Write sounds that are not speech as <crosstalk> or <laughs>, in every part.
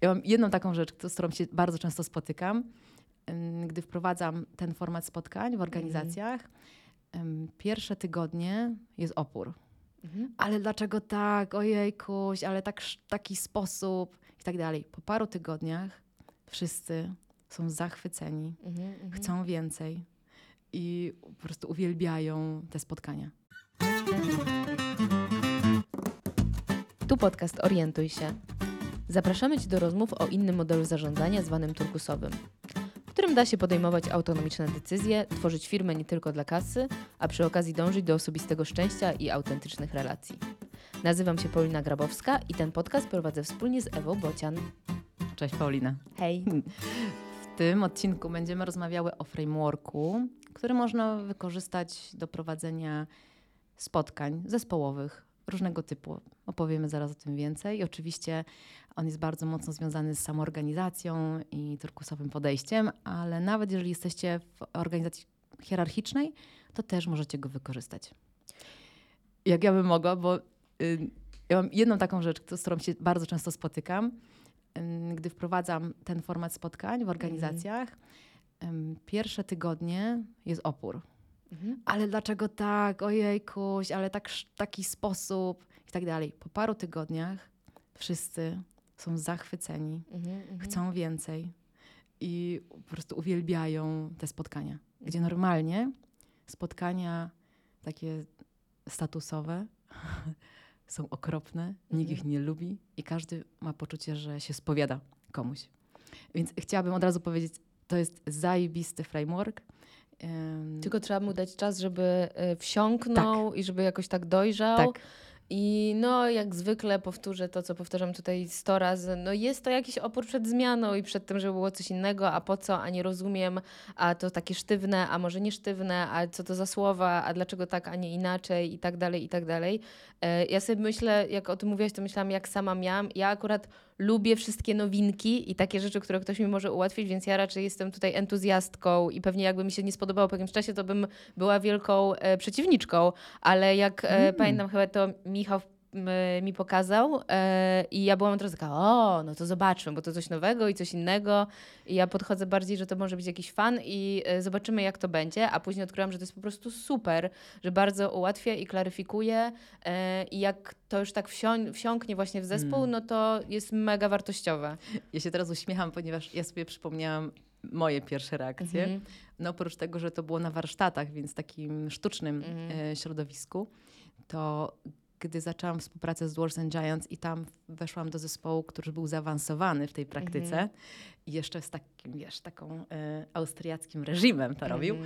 Ja mam jedną taką rzecz, z którą się bardzo często spotykam, gdy wprowadzam ten format spotkań w organizacjach. Pierwsze tygodnie jest opór. Mhm. Ale dlaczego tak? Ojejkuś, ale tak, taki sposób i tak dalej. Po paru tygodniach wszyscy są zachwyceni, mhm, mhm. chcą więcej i po prostu uwielbiają te spotkania. Tu podcast Orientuj się. Zapraszamy Cię do rozmów o innym modelu zarządzania zwanym turkusowym, w którym da się podejmować autonomiczne decyzje, tworzyć firmę nie tylko dla kasy, a przy okazji dążyć do osobistego szczęścia i autentycznych relacji. Nazywam się Paulina Grabowska i ten podcast prowadzę wspólnie z Ewą Bocian. Cześć Paulina. Hej. W tym odcinku będziemy rozmawiały o frameworku, który można wykorzystać do prowadzenia spotkań zespołowych różnego typu. Opowiemy zaraz o tym więcej. I oczywiście on jest bardzo mocno związany z samoorganizacją i turkusowym podejściem, ale nawet jeżeli jesteście w organizacji hierarchicznej, to też możecie go wykorzystać. Jak ja bym mogła, bo y, ja mam jedną taką rzecz, z którą się bardzo często spotykam, y, gdy wprowadzam ten format spotkań w organizacjach. Y, pierwsze tygodnie jest opór. Mhm. Ale dlaczego tak? Ojejkuś, ale tak, taki sposób i tak dalej. Po paru tygodniach wszyscy są zachwyceni, mhm, mhm, chcą więcej i po prostu uwielbiają te spotkania. Gdzie mhm. normalnie spotkania takie statusowe <laughs> są okropne, nikt ich nie lubi i każdy ma poczucie, że się spowiada komuś. Więc chciałabym od razu powiedzieć, to jest zajebisty framework. Tylko trzeba mu dać czas, żeby e, wsiąknął tak. i żeby jakoś tak dojrzał. Tak. I no, jak zwykle powtórzę to, co powtarzam tutaj sto razy, no jest to jakiś opór przed zmianą i przed tym, żeby było coś innego, a po co, a nie rozumiem, a to takie sztywne, a może nie sztywne, a co to za słowa, a dlaczego tak, a nie inaczej i tak dalej, i tak dalej. E, ja sobie myślę, jak o tym mówiłaś, to myślałam, jak sama miałam. Ja akurat lubię wszystkie nowinki i takie rzeczy, które ktoś mi może ułatwić, więc ja raczej jestem tutaj entuzjastką i pewnie jakby mi się nie spodobało po jakimś czasie, to bym była wielką e, przeciwniczką, ale jak e, mm. pamiętam chyba to Michał mi pokazał e, i ja byłam teraz taka, o, no to zobaczmy, bo to coś nowego i coś innego i ja podchodzę bardziej, że to może być jakiś fan i e, zobaczymy jak to będzie, a później odkryłam, że to jest po prostu super, że bardzo ułatwia i klaryfikuje e, i jak to już tak wsią wsiąknie właśnie w zespół, mm. no to jest mega wartościowe. Ja się teraz uśmiecham, ponieważ ja sobie przypomniałam moje pierwsze reakcje. Mm -hmm. No oprócz tego, że to było na warsztatach, więc takim sztucznym mm -hmm. środowisku, to gdy zaczęłam współpracę z Dwarfs and Giants i tam weszłam do zespołu, który był zaawansowany w tej praktyce mm -hmm. i jeszcze z takim, wiesz, taką e, austriackim reżimem to mm -hmm. robił,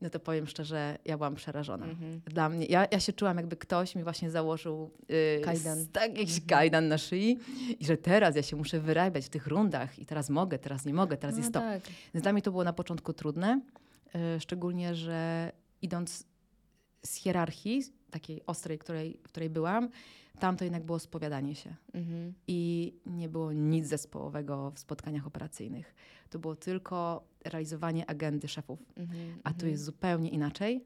no to powiem szczerze, ja byłam przerażona. Mm -hmm. Dla mnie, ja, ja się czułam, jakby ktoś mi właśnie założył y, kajdan. Tak, jakiś -hmm. kajdan na szyi i że teraz ja się muszę wyrabiać w tych rundach i teraz mogę, teraz nie mogę, teraz no jest to. Tak. Więc dla mnie to było na początku trudne, y, szczególnie, że idąc z hierarchii, takiej ostrej, której, w której byłam, tam to jednak było spowiadanie się. Mhm. I nie było nic zespołowego w spotkaniach operacyjnych. To było tylko realizowanie agendy szefów. Mhm. A tu jest zupełnie inaczej.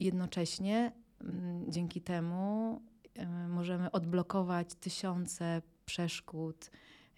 Jednocześnie m, mm, dzięki temu y, możemy odblokować tysiące przeszkód,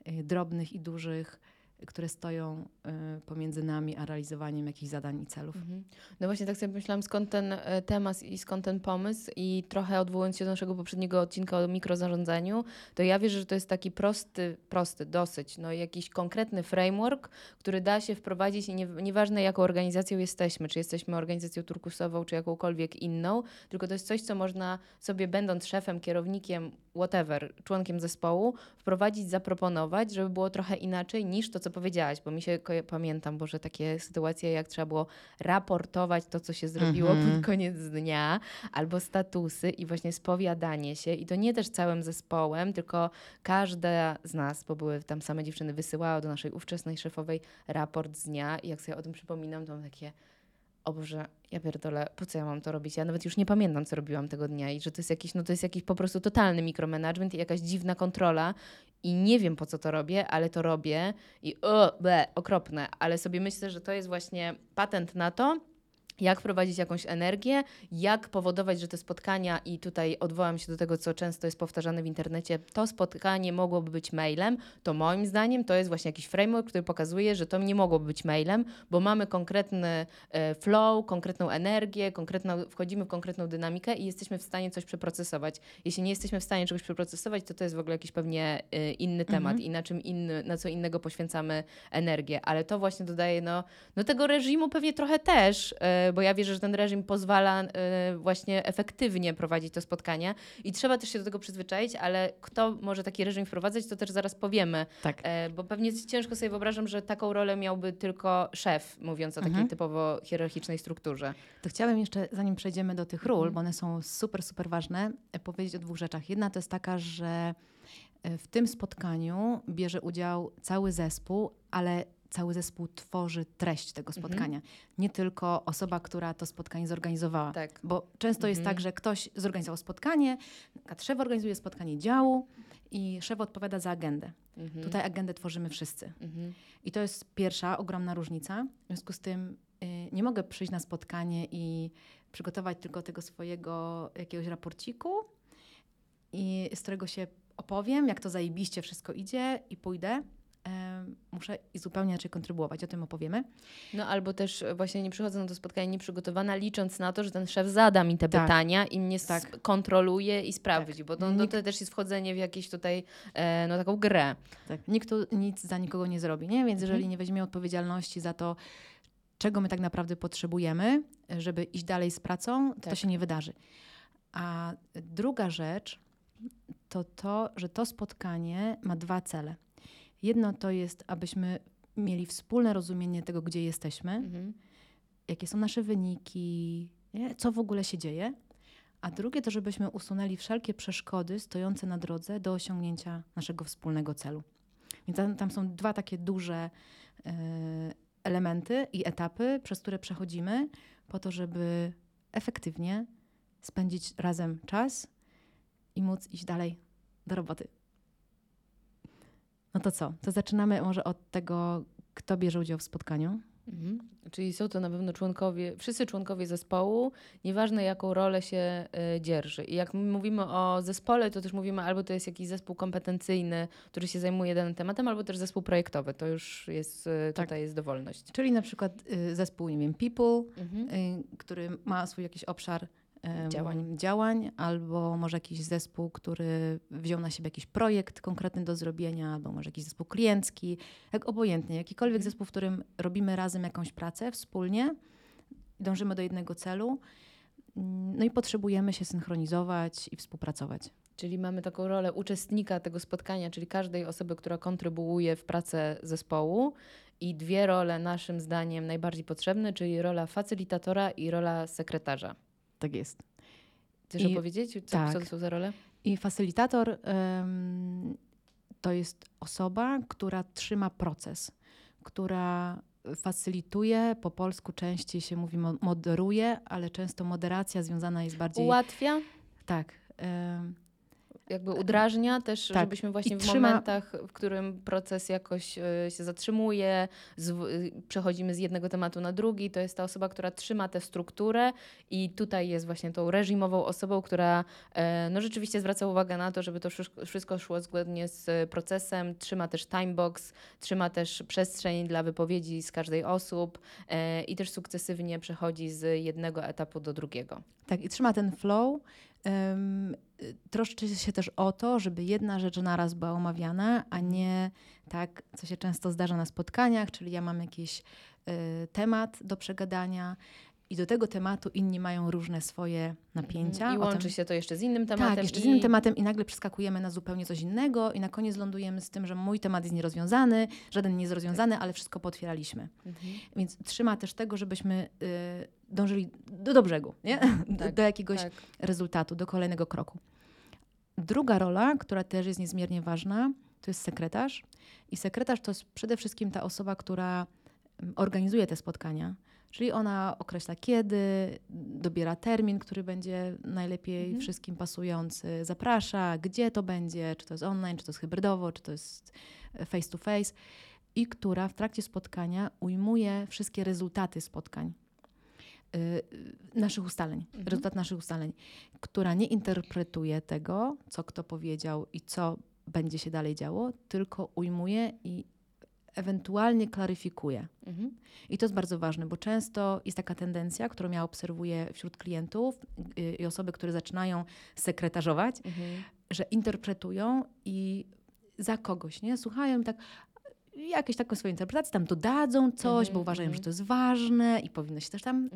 y, drobnych i dużych, które stoją y, pomiędzy nami a realizowaniem jakichś zadań i celów. Mhm. No właśnie tak sobie myślałam, skąd ten e, temat i skąd ten pomysł i trochę odwołując się do naszego poprzedniego odcinka o mikrozarządzaniu, to ja wierzę, że to jest taki prosty, prosty dosyć, no jakiś konkretny framework, który da się wprowadzić i nie, nieważne jaką organizacją jesteśmy, czy jesteśmy organizacją turkusową, czy jakąkolwiek inną, tylko to jest coś, co można sobie będąc szefem, kierownikiem, whatever, członkiem zespołu, wprowadzić, zaproponować, żeby było trochę inaczej niż to, co powiedziałaś, bo mi się pamiętam, bo że takie sytuacje, jak trzeba było raportować to, co się zrobiło mm -hmm. pod koniec dnia, albo statusy i właśnie spowiadanie się. I to nie też całym zespołem, tylko każda z nas, bo były tam same dziewczyny, wysyłała do naszej ówczesnej szefowej raport z dnia. I jak sobie o tym przypominam, to mam takie o Boże, ja pierdolę, po co ja mam to robić? Ja nawet już nie pamiętam, co robiłam tego dnia i że to jest jakiś, no to jest jakiś po prostu totalny mikromanagement i jakaś dziwna kontrola i nie wiem, po co to robię, ale to robię i o, ble, okropne, ale sobie myślę, że to jest właśnie patent na to, jak wprowadzić jakąś energię, jak powodować, że te spotkania, i tutaj odwołam się do tego, co często jest powtarzane w internecie, to spotkanie mogłoby być mailem, to moim zdaniem to jest właśnie jakiś framework, który pokazuje, że to nie mogłoby być mailem, bo mamy konkretny e, flow, konkretną energię, konkretną, wchodzimy w konkretną dynamikę i jesteśmy w stanie coś przeprocesować. Jeśli nie jesteśmy w stanie czegoś przeprocesować, to to jest w ogóle jakiś pewnie e, inny temat mhm. i na czym inny, na co innego poświęcamy energię, ale to właśnie dodaje no, no tego reżimu pewnie trochę też, e, bo ja wierzę, że ten reżim pozwala y, właśnie efektywnie prowadzić to spotkanie i trzeba też się do tego przyzwyczaić, ale kto może taki reżim wprowadzać, to też zaraz powiemy. Tak. E, bo pewnie ciężko sobie wyobrażam, że taką rolę miałby tylko szef, mówiąc o takiej mhm. typowo hierarchicznej strukturze. To chciałabym jeszcze, zanim przejdziemy do tych ról, mhm. bo one są super, super ważne, e, powiedzieć o dwóch rzeczach. Jedna to jest taka, że w tym spotkaniu bierze udział cały zespół, ale cały zespół tworzy treść tego mhm. spotkania. Mhm. Nie tylko osoba, która to spotkanie zorganizowała. Tak. Bo często mhm. jest tak, że ktoś zorganizował spotkanie, a szef organizuje spotkanie działu i szef odpowiada za agendę. Mhm. Tutaj agendę tworzymy wszyscy. Mhm. I to jest pierwsza ogromna różnica. W związku z tym y, nie mogę przyjść na spotkanie i przygotować tylko tego swojego jakiegoś raporciku, i z którego się opowiem, jak to zajebiście wszystko idzie i pójdę, muszę i zupełnie inaczej kontrybuować. O tym opowiemy. No albo też właśnie nie przychodzę na to spotkanie nieprzygotowana, licząc na to, że ten szef zada mi te tak. pytania i mnie tak. kontroluje i sprawdzi, tak. bo to, no, to też jest wchodzenie w jakieś tutaj e, no, taką grę. Tak. Nikt tu nic za nikogo nie zrobi, nie? Więc jeżeli mhm. nie weźmiemy odpowiedzialności za to, czego my tak naprawdę potrzebujemy, żeby iść dalej z pracą, to tak. się nie wydarzy. A druga rzecz to to, że to spotkanie ma dwa cele. Jedno to jest, abyśmy mieli wspólne rozumienie tego, gdzie jesteśmy, mhm. jakie są nasze wyniki, nie? co w ogóle się dzieje. A drugie to, żebyśmy usunęli wszelkie przeszkody stojące na drodze do osiągnięcia naszego wspólnego celu. Więc tam, tam są dwa takie duże y, elementy i etapy, przez które przechodzimy, po to, żeby efektywnie spędzić razem czas i móc iść dalej do roboty. No to co? To zaczynamy może od tego, kto bierze udział w spotkaniu. Mhm. Czyli są to na pewno członkowie, wszyscy członkowie zespołu, nieważne jaką rolę się y, dzierży. I jak mówimy o zespole, to też mówimy albo to jest jakiś zespół kompetencyjny, który się zajmuje danym tematem, albo też zespół projektowy. To już jest, y, tak. tutaj jest dowolność. Czyli na przykład y, zespół, nie wiem, people, mhm. który ma swój jakiś obszar działań. działań, albo może jakiś zespół, który wziął na siebie jakiś projekt konkretny do zrobienia, albo może jakiś zespół kliencki, jak obojętnie, jakikolwiek mhm. zespół, w którym robimy razem jakąś pracę wspólnie, dążymy do jednego celu, no i potrzebujemy się synchronizować i współpracować. Czyli mamy taką rolę uczestnika tego spotkania, czyli każdej osoby, która kontrybuuje w pracę zespołu i dwie role naszym zdaniem najbardziej potrzebne, czyli rola facylitatora i rola sekretarza. Tak jest. Chcesz I, opowiedzieć, co, tak. co to są za role? I facylitator to jest osoba, która trzyma proces, która facylituje, po polsku częściej się mówi moderuje, ale często moderacja związana jest bardziej... Ułatwia? Tak. Jakby udrażnia też, tak. żebyśmy właśnie I w trzyma... momentach, w którym proces jakoś y, się zatrzymuje, z, y, przechodzimy z jednego tematu na drugi, to jest ta osoba, która trzyma tę strukturę i tutaj jest właśnie tą reżimową osobą, która y, no rzeczywiście zwraca uwagę na to, żeby to wszystko szło zgodnie z procesem, trzyma też timebox, trzyma też przestrzeń dla wypowiedzi z każdej osób i też sukcesywnie przechodzi z jednego etapu do drugiego. Tak, i trzyma ten flow troszczy się też o to, żeby jedna rzecz naraz była omawiana, a mhm. nie tak, co się często zdarza na spotkaniach, czyli ja mam jakiś y, temat do przegadania i do tego tematu inni mają różne swoje napięcia. Mhm. I łączy tym, się to jeszcze z innym tematem. Tak, jeszcze i... z innym tematem i nagle przeskakujemy na zupełnie coś innego i na koniec lądujemy z tym, że mój temat jest nierozwiązany, żaden nie jest rozwiązany, tak. ale wszystko potwieraliśmy. Mhm. Więc trzyma też tego, żebyśmy y, dążyli do, do brzegu, nie? <laughs> Do, tak, do jakiegoś tak. rezultatu, do kolejnego kroku. Druga rola, która też jest niezmiernie ważna, to jest sekretarz. I sekretarz to jest przede wszystkim ta osoba, która mm, organizuje te spotkania. Czyli ona określa kiedy, dobiera termin, który będzie najlepiej mhm. wszystkim pasujący, zaprasza, gdzie to będzie, czy to jest online, czy to jest hybrydowo, czy to jest e, face to face i która w trakcie spotkania ujmuje wszystkie rezultaty spotkań. y, naszych ustaleń, mhm. rezultat naszych ustaleń, która nie interpretuje tego, co kto powiedział i co będzie się dalej działo, tylko ujmuje i ewentualnie klaryfikuje. Mhm. I to jest bardzo ważne, bo często jest taka tendencja, którą ja obserwuję wśród klientów y, i osoby, które zaczynają sekretarzować, mhm. że interpretują i za kogoś, nie? Słuchają tak, jakieś taką swoją interpretację, tam dodadzą coś, bo uważają, że to jest ważne i powinno się też tam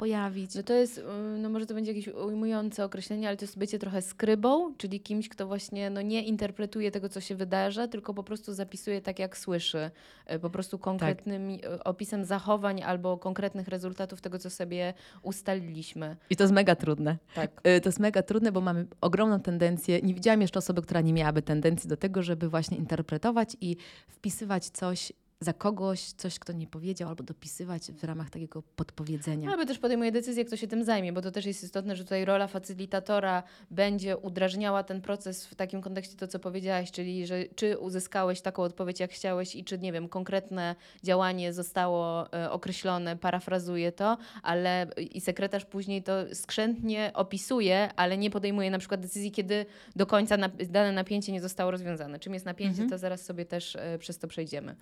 pojawić. No to jest, y, no może to będzie jakieś ujmujące określenie, ale to jest bycie trochę skrybą, czyli kimś, kto właśnie no nie interpretuje tego, co się wydarza, tylko po prostu zapisuje tak, jak słyszy. Y, po prostu konkretnym tak. opisem zachowań albo konkretnych rezultatów tego, co sobie ustaliliśmy. I to jest mega trudne. Tak. To jest mega trudne, bo mamy ogromną tendencję, nie widziałam jeszcze osoby, która nie miałaby tendencji do tego, żeby właśnie interpretować i wpisywać coś za kogoś coś, kto nie powiedział, albo dopisywać w ramach takiego podpowiedzenia. Albo też podejmuje decyzję, kto się tym zajmie, bo to też jest istotne, że tutaj rola facylitatora będzie udrażniała ten proces w takim kontekście to, co powiedziałaś, czyli że czy uzyskałeś taką odpowiedź, jak chciałeś i czy, nie wiem, konkretne działanie zostało e, określone, parafrazuje to, ale i sekretarz później to skrzętnie opisuje, ale nie podejmuje na przykład decyzji, kiedy do końca dane napięcie nie zostało rozwiązane. Czym jest napięcie, mhm. to zaraz sobie też e, przez to przejdziemy.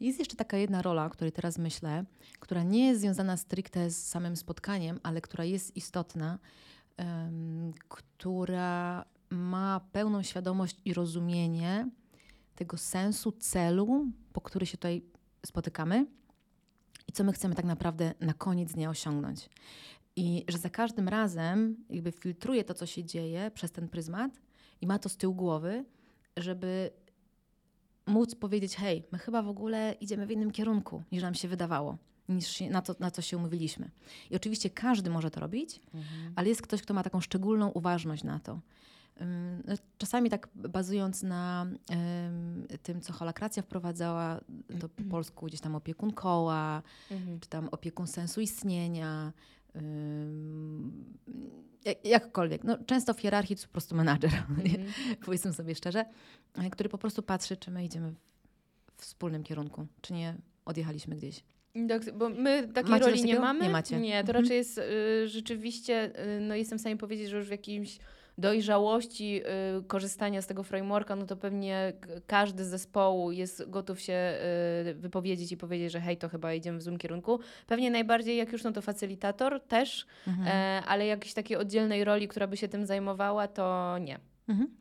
Jest jeszcze taka jedna rola, o której teraz myślę, która nie jest związana stricte z samym spotkaniem, ale która jest istotna, um, która ma pełną świadomość i rozumienie tego sensu, celu, po który się tutaj spotykamy i co my chcemy tak naprawdę na koniec dnia osiągnąć. I że za każdym razem jakby filtruje to, co się dzieje przez ten pryzmat i ma to z tyłu głowy, żeby móc powiedzieć, hej, my chyba w ogóle idziemy w innym kierunku, niż nam się wydawało, niż na, to, na co się umówiliśmy. I oczywiście każdy może to robić, mhm. ale jest ktoś, kto ma taką szczególną uważność na to. No, czasami tak bazując na tym, co holakracja wprowadzała do mhm. polsku, gdzieś tam opiekun koła, mhm. czy tam opiekun sensu istnienia, jakkolwiek. No, często w hierarchii to po prostu menadżer, <laughs> -hmm. powiedzmy sobie szczerze, e, który po prostu patrzy, czy my idziemy w wspólnym kierunku, czy nie odjechaliśmy gdzieś. Tak, bo my takiej macie roli nie mamy. Nie macie. Nie, to raczej jest y, rzeczywiście, y, no jestem w stanie powiedzieć, że już w jakimś dojrzałości y, korzystania z tego frameworka, no to pewnie każdy z zespołu jest gotów się y, wypowiedzieć i powiedzieć, że hej, to chyba idziemy w złym kierunku. Pewnie najbardziej, jak już, no to facylitator też, mhm. e, ale jakiejś takiej oddzielnej roli, która by się tym zajmowała, to nie. Mhm.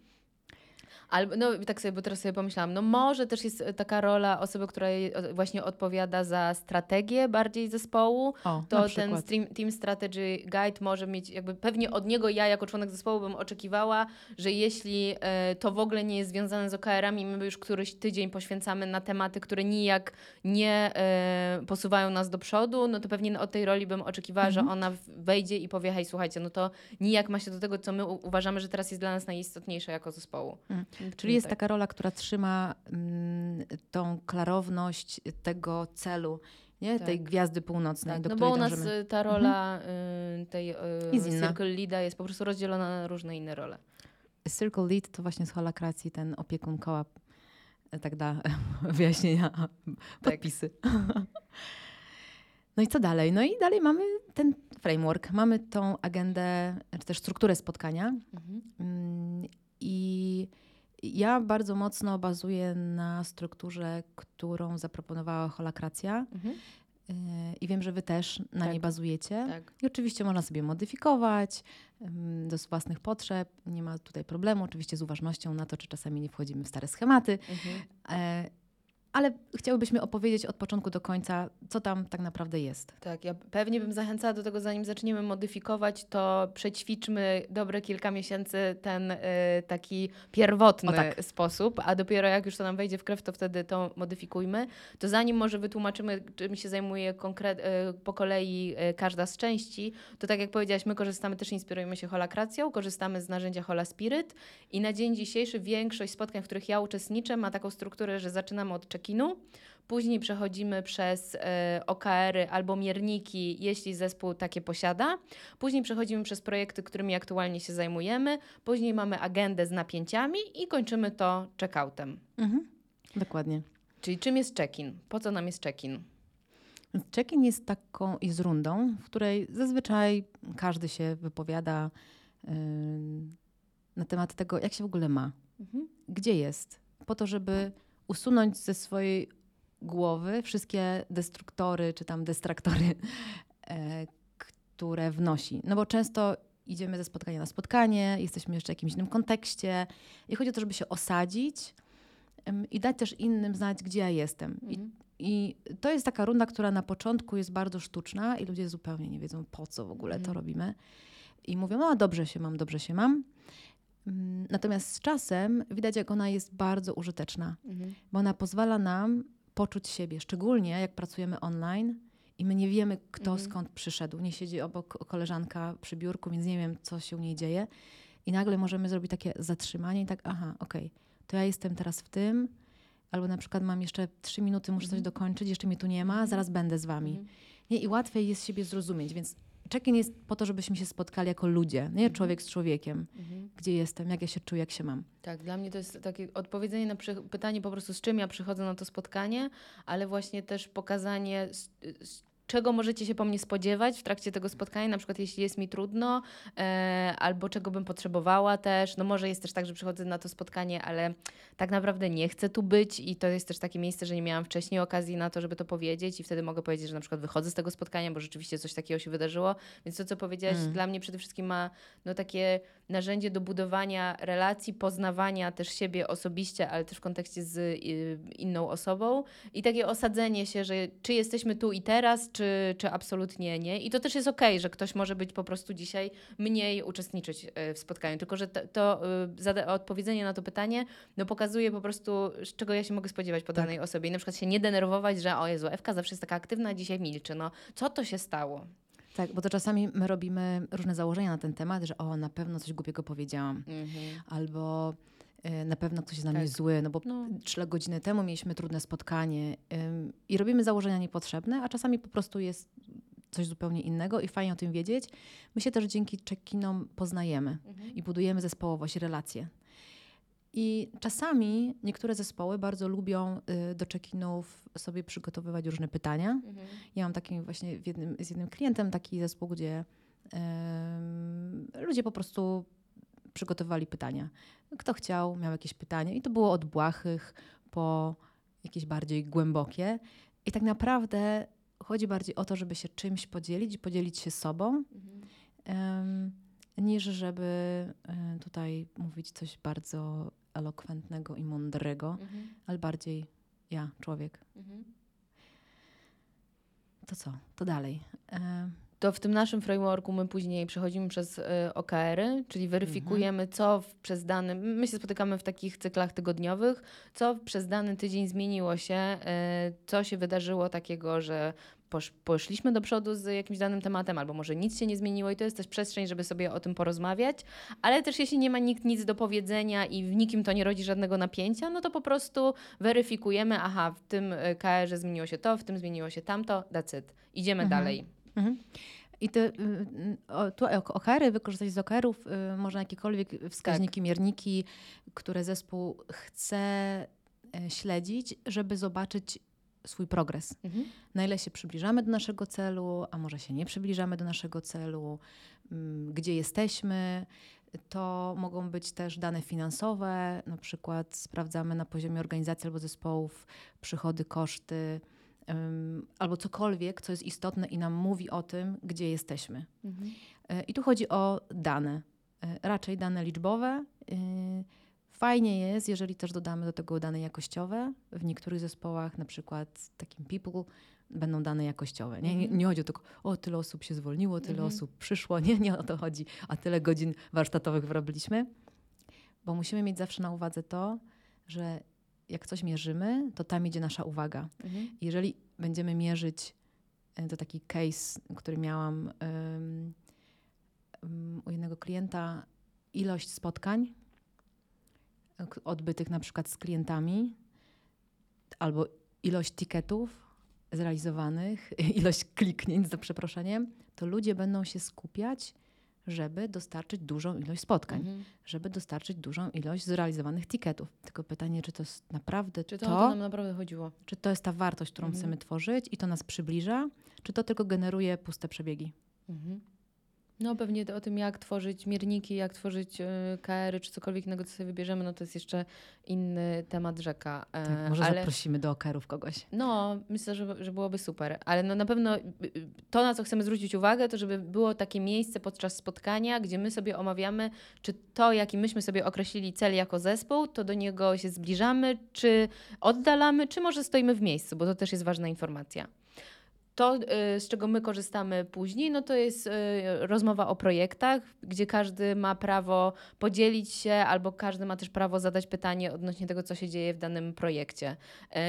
Albo, no tak sobie, bo teraz sobie pomyślałam, no może też jest taka rola osoby, która właśnie odpowiada za strategię bardziej zespołu. O, to ten stream, Team Strategy Guide może mieć, jakby pewnie od niego ja jako członek zespołu bym oczekiwała, że jeśli e, to w ogóle nie jest związane z OKR-ami, my już któryś tydzień poświęcamy na tematy, które nijak nie e, posuwają nas do przodu, no to pewnie od tej roli bym oczekiwała, mhm. że ona wejdzie i powie, hej, słuchajcie, no to nijak ma się do tego, co my uważamy, że teraz jest dla nas najistotniejsze jako zespołu. Mhm. Czyli jest tak. taka rola, która trzyma mm, tą klarowność tego celu, nie? Tak. tej gwiazdy północnej, tak. do no bo u nas y, ta rola mhm. tej y, Circle Leada jest po prostu rozdzielona na różne inne role. Circle Lead to właśnie z holakracji ten opiekun koła tak da <laughs> wyjaśnienia, tak. podpisy. <laughs> No i co dalej? No i dalej mamy ten framework, mamy tą agendę, czy też strukturę spotkania. Mhm. Mm, I ja bardzo mocno bazuję na strukturze, którą zaproponowała holakracja. Mhm. Y, I wiem, że wy też na tak. niej bazujecie. Tak. I oczywiście można sobie modyfikować do własnych potrzeb. Nie ma tutaj problemu, oczywiście z uważnością na to, czy czasami nie wchodzimy w stare schematy. Mhm. Ale chciałybyśmy opowiedzieć od początku do końca, co tam tak naprawdę jest. Tak, ja pewnie bym zachęcała do tego, zanim zaczniemy modyfikować, to przećwiczmy dobre kilka miesięcy ten y, taki pierwotny tak. sposób, a dopiero jak już to nam wejdzie w krew, to wtedy to modyfikujmy. To zanim może wytłumaczymy, czym się zajmuje konkret, y, po kolei y, każda z części, to tak jak powiedziałaś, my korzystamy, też inspirujemy się holakracją, korzystamy z narzędzia Hola Spirit i na dzień dzisiejszy większość spotkań, w których ja uczestniczę, ma taką strukturę, że zaczynamy od Później przechodzimy przez e, OKR-y albo mierniki, jeśli zespół takie posiada. Później przechodzimy przez projekty, którymi aktualnie się zajmujemy. Później mamy agendę z napięciami i kończymy to check-outem. Mhm. Dokładnie. Czyli czym jest check-in? Po co nam jest check-in? Check-in jest taką, jest rundą, w której zazwyczaj każdy się wypowiada yy, na temat tego, jak się w ogóle ma, mhm. gdzie jest, po to, żeby usunąć ze swojej głowy wszystkie destruktory czy tam destraktory, <laughs> e, które wnosi. No bo często idziemy ze spotkania na spotkanie, jesteśmy jeszcze w jakimś innym kontekście i chodzi o to, żeby się osadzić i dać też innym znać, gdzie ja jestem. Mhm. I, I, to jest taka runda, która na początku jest bardzo sztuczna i ludzie zupełnie nie wiedzą, po co w ogóle mhm. to robimy. I mówią, no dobrze się mam, dobrze się mam. Mm, natomiast z czasem widać, jak ona jest bardzo użyteczna, mhm. bo ona pozwala nam poczuć siebie, szczególnie jak pracujemy online i my nie wiemy, kto mhm. skąd przyszedł. Nie siedzi obok koleżanka przy biurku, więc nie wiem, co się u niej dzieje. I nagle możemy zrobić takie zatrzymanie i tak, aha, okej, okay, to ja jestem teraz w tym, albo na przykład mam jeszcze trzy minuty, muszę mhm. coś dokończyć, jeszcze mnie tu nie ma, mhm. zaraz będę z wami. Mhm. Nie, I łatwiej jest siebie zrozumieć, więc check-in jest po to, żebyśmy się spotkali jako ludzie, nie mhm. człowiek z człowiekiem. Mhm. Gdzie jestem, jak ja się czuję, jak się mam. Tak, dla mnie to jest takie odpowiedzenie na pytanie po prostu, z czym ja przychodzę na to spotkanie, ale właśnie też pokazanie, z, z czego możecie się po mnie spodziewać w trakcie tego spotkania, na przykład jeśli jest mi trudno, e, albo czego bym potrzebowała też. No może jest też tak, że przychodzę na to spotkanie, ale tak naprawdę nie chcę tu być i to jest też takie miejsce, że nie miałam wcześniej okazji na to, żeby to powiedzieć i wtedy mogę powiedzieć, że na przykład wychodzę z tego spotkania, bo rzeczywiście coś takiego się wydarzyło. Więc to, co powiedziałaś, mm. dla mnie przede wszystkim ma no, takie narzędzie do budowania relacji, poznawania też siebie osobiście, ale też w kontekście z y, inną osobą i takie osadzenie się, że czy jesteśmy tu i teraz, czy, czy absolutnie nie. I to też jest okej, okay, że ktoś może być po prostu dzisiaj mniej uczestniczyć y, w spotkaniu, tylko że to, to y, odpowiedzenie na to pytanie no, pokazuje po prostu, czego ja się mogę spodziewać po tak. danej osobie. I na przykład się nie denerwować, że o Jezu, Ewka zawsze jest taka aktywna, dzisiaj milczy. No, co to się stało? Tak, bo to czasami my robimy różne założenia na ten temat, że o, na pewno coś głupiego powiedziałam. Mhm. Albo y, na pewno ktoś jest na tak. mnie zły, no bo no. trzy godziny temu mieliśmy trudne spotkanie y, i robimy założenia niepotrzebne, a czasami po prostu jest coś zupełnie innego i fajnie o tym wiedzieć. My się też dzięki czekinom poznajemy mhm. i budujemy zespołowość, relacje. I czasami niektóre zespoły bardzo lubią y, do check-inów sobie przygotowywać różne pytania. Mhm. Ja mam taki właśnie jednym, z jednym klientem taki zespół, gdzie ludzie po prostu przygotowywali pytania. Kto chciał, miał jakieś pytanie i to było od błahych po jakieś bardziej głębokie. I tak naprawdę chodzi bardziej o to, żeby się czymś podzielić, podzielić się sobą. Mhm niż żeby e, tutaj mówić coś bardzo elokwentnego i mądrego, mhm. ale bardziej ja, człowiek. Mhm. To co? To dalej. E... To w tym naszym frameworku my później przechodzimy przez y, OKR-y, czyli weryfikujemy, mhm. co w, przez dany. My się spotykamy w takich cyklach tygodniowych, co przez dany tydzień zmieniło się, co się wydarzyło takiego, że posz, poszliśmy do przodu z jakimś danym tematem, albo może nic się nie zmieniło i to jest też przestrzeń, żeby sobie o tym porozmawiać, ale też jeśli nie ma nikt nic do powiedzenia i w nikim to nie rodzi żadnego napięcia, no to po prostu weryfikujemy, aha, w tym e, KR-ze zmieniło się to, w tym zmieniło się tamto, it. Idziemy mhm. dalej. Mhm. I te, y, y, tu OKR-y, wykorzystać z OKR-ów y, można jakiekolwiek wskaźniki, tak. mierniki, które zespół chce e, śledzić, żeby zobaczyć swój progres. Mhm. Na ile się przybliżamy do naszego celu, a może się nie przybliżamy do naszego celu, mm, gdzie jesteśmy. To mogą być też dane finansowe, na przykład sprawdzamy na poziomie organizacji albo zespołów przychody, koszty, albo cokolwiek, co jest istotne i nam mówi o tym, gdzie jesteśmy. Mhm. E, I tu chodzi o dane, e, raczej dane liczbowe. Fajnie jest, jeżeli też dodamy do tego dane jakościowe. W niektórych zespołach, na przykład takim people, będą dane jakościowe. Nie, nie, mhm. nie chodzi o tylko, o tyle osób się zwolniło, tyle mhm. osób przyszło. Nie, nie o to chodzi, a tyle godzin warsztatowych wyrobiliśmy. Bo musimy mieć zawsze na uwadze to, że jak coś mierzymy, to tam idzie nasza uwaga. Mhm. Jeżeli będziemy mierzyć, e, to taki case, który miałam um, um, u jednego klienta, ilość spotkań, odbytych na przykład z klientami, albo ilość tiketów zrealizowanych, <laughs> ilość kliknięć za przeproszeniem, to ludzie będą się skupiać żeby dostarczyć dużą ilość spotkań, mhm. żeby dostarczyć dużą ilość zrealizowanych tiketów. Tylko pytanie, czy to jest naprawdę czy to, to, to nam naprawdę chodziło? Czy to jest ta wartość, którą mhm. chcemy tworzyć i to nas przybliża, czy to tylko generuje puste przebiegi? Mhm. No pewnie o tym, jak tworzyć mierniki, jak tworzyć y, KR-y, czy cokolwiek innego, co sobie wybierzemy, no to jest jeszcze inny temat rzeka. E, tak, może ale, zaprosimy do OKR-ów kogoś. No, myślę, że, że byłoby super. Ale no na pewno y, y, to, na co chcemy zwrócić uwagę, to żeby było takie miejsce podczas spotkania, gdzie my sobie omawiamy, czy to, jaki myśmy sobie określili cel jako zespół, to do niego się zbliżamy, czy oddalamy, czy może stoimy w miejscu, bo to też jest ważna informacja. To, y, z czego my korzystamy później, no to jest y, rozmowa o projektach, gdzie każdy ma prawo podzielić się, albo każdy ma też prawo zadać pytanie odnośnie tego, co się dzieje w danym projekcie.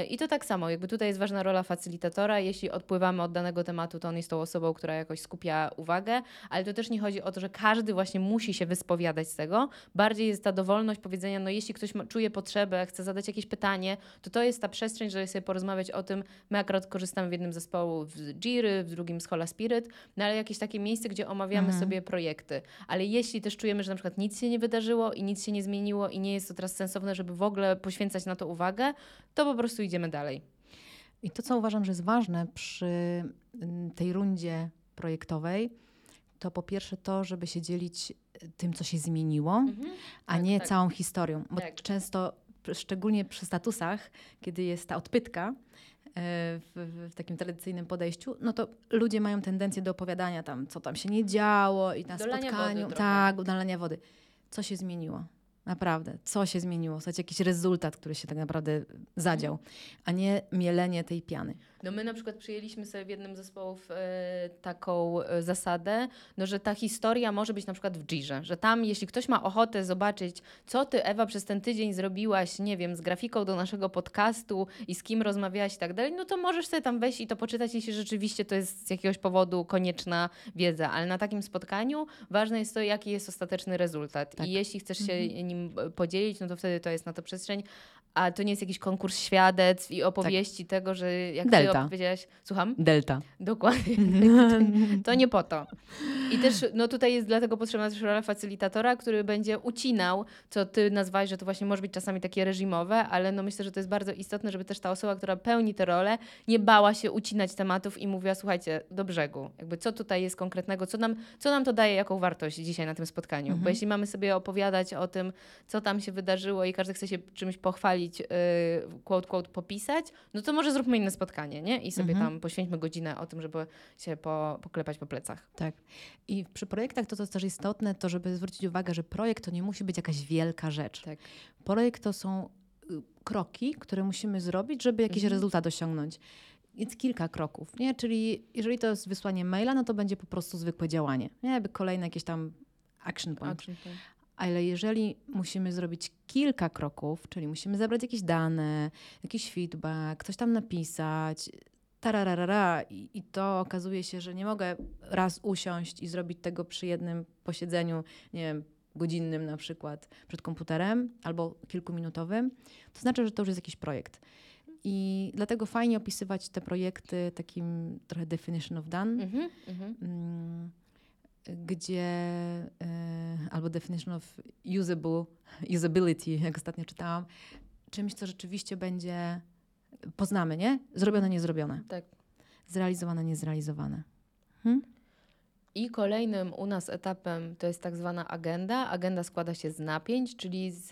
Y, I to tak samo, jakby tutaj jest ważna rola facylitatora. Jeśli odpływamy od danego tematu, to on jest tą osobą, która jakoś skupia uwagę, ale to też nie chodzi o to, że każdy właśnie musi się wyspowiadać z tego. Bardziej jest ta dowolność powiedzenia, no jeśli ktoś ma, czuje potrzebę, chce zadać jakieś pytanie, to to jest ta przestrzeń, żeby sobie porozmawiać o tym. My akurat korzystamy w jednym zespołu z Jiry, w drugim z Hola Spirit, no ale jakieś takie miejsce, gdzie omawiamy mhm. sobie projekty. Ale jeśli też czujemy, że na przykład nic się nie wydarzyło i nic się nie zmieniło i nie jest to teraz sensowne, żeby w ogóle poświęcać na to uwagę, to po prostu idziemy dalej. I to, co uważam, że jest ważne przy mm, tej rundzie projektowej, to po pierwsze to, żeby się dzielić tym, co się zmieniło, mhm. a tak, nie tak. całą historią. Bo tak. często, szczególnie przy statusach, kiedy jest ta odpytka, w, w, takim tradycyjnym podejściu, no to ludzie mają tendencję do opowiadania tam, co tam się nie działo i na dolania spotkaniu. Wody tak, udalania wody. Co się zmieniło? Naprawdę, co się zmieniło? Słuchajcie, jakiś rezultat, który się tak naprawdę zadział, a nie mielenie tej piany. No my na przykład przyjęliśmy sobie w jednym z zespołów e, taką e, zasadę, no, że ta historia może być na przykład w Jirze, że tam jeśli ktoś ma ochotę zobaczyć, co ty Ewa przez ten tydzień zrobiłaś, nie wiem, z grafiką do naszego podcastu i z kim rozmawiałaś i tak dalej, no to możesz sobie tam wejść i to poczytać, jeśli rzeczywiście to jest z jakiegoś powodu konieczna wiedza, ale na takim spotkaniu ważne jest to, jaki jest ostateczny rezultat tak. i jeśli chcesz się mhm. nim podzielić, no to wtedy to jest na to przestrzeń, a to nie jest jakiś konkurs świadectw i opowieści tak. tego, że jak Delta. Ty opowiedziałaś... Słucham? Delta. Dokładnie. <laughs> to nie po to. I też no tutaj jest dlatego potrzebna też rola facylitatora, który będzie ucinał, co ty nazwałeś, że to właśnie może być czasami takie reżimowe, ale no myślę, że to jest bardzo istotne, żeby też ta osoba, która pełni tę rolę, nie bała się ucinać tematów i mówiła, słuchajcie, do brzegu. Jakby co tutaj jest konkretnego, co nam, co nam to daje, jaką wartość dzisiaj na tym spotkaniu. Mhm. Bo jeśli mamy sobie opowiadać o tym, co tam się wydarzyło i każdy chce się czymś pochwalić, pochwalić, y, quote, quote, popisać, no to może zróbmy inne spotkanie, nie? I sobie mhm. tam poświęćmy godzinę o tym, żeby się po, poklepać po plecach. Tak. I przy projektach to, co jest też istotne, to żeby zwrócić uwagę, że projekt to nie musi być jakaś wielka rzecz. Tak. Projekt to są y, kroki, które musimy zrobić, żeby jakiś mhm. rezultat osiągnąć. Jest kilka kroków, nie? Czyli jeżeli to jest wysłanie maila, no to będzie po prostu zwykłe działanie. Nie? Jakby kolejne jakieś tam action point. Action point. Ale jeżeli musimy zrobić kilka kroków, czyli musimy zebrać jakieś dane, jakiś feedback, coś tam napisać, tararara, i, i to okazuje się, że nie mogę raz usiąść i zrobić tego przy jednym posiedzeniu, nie wiem, godzinnym na przykład przed komputerem albo kilkuminutowym, to znaczy, że to już jest jakiś projekt. I dlatego fajnie opisywać te projekty takim trochę definition of done. Mm -hmm, mm gdzie e, albo definition of usable, usability, jak ostatnio czytałam, czymś, co rzeczywiście będzie poznamy, nie? Zrobione, niezrobione. Tak. Zrealizowane, niezrealizowane. Hmm? I kolejnym u nas etapem to jest tak zwana agenda. Agenda składa się z napięć, czyli z,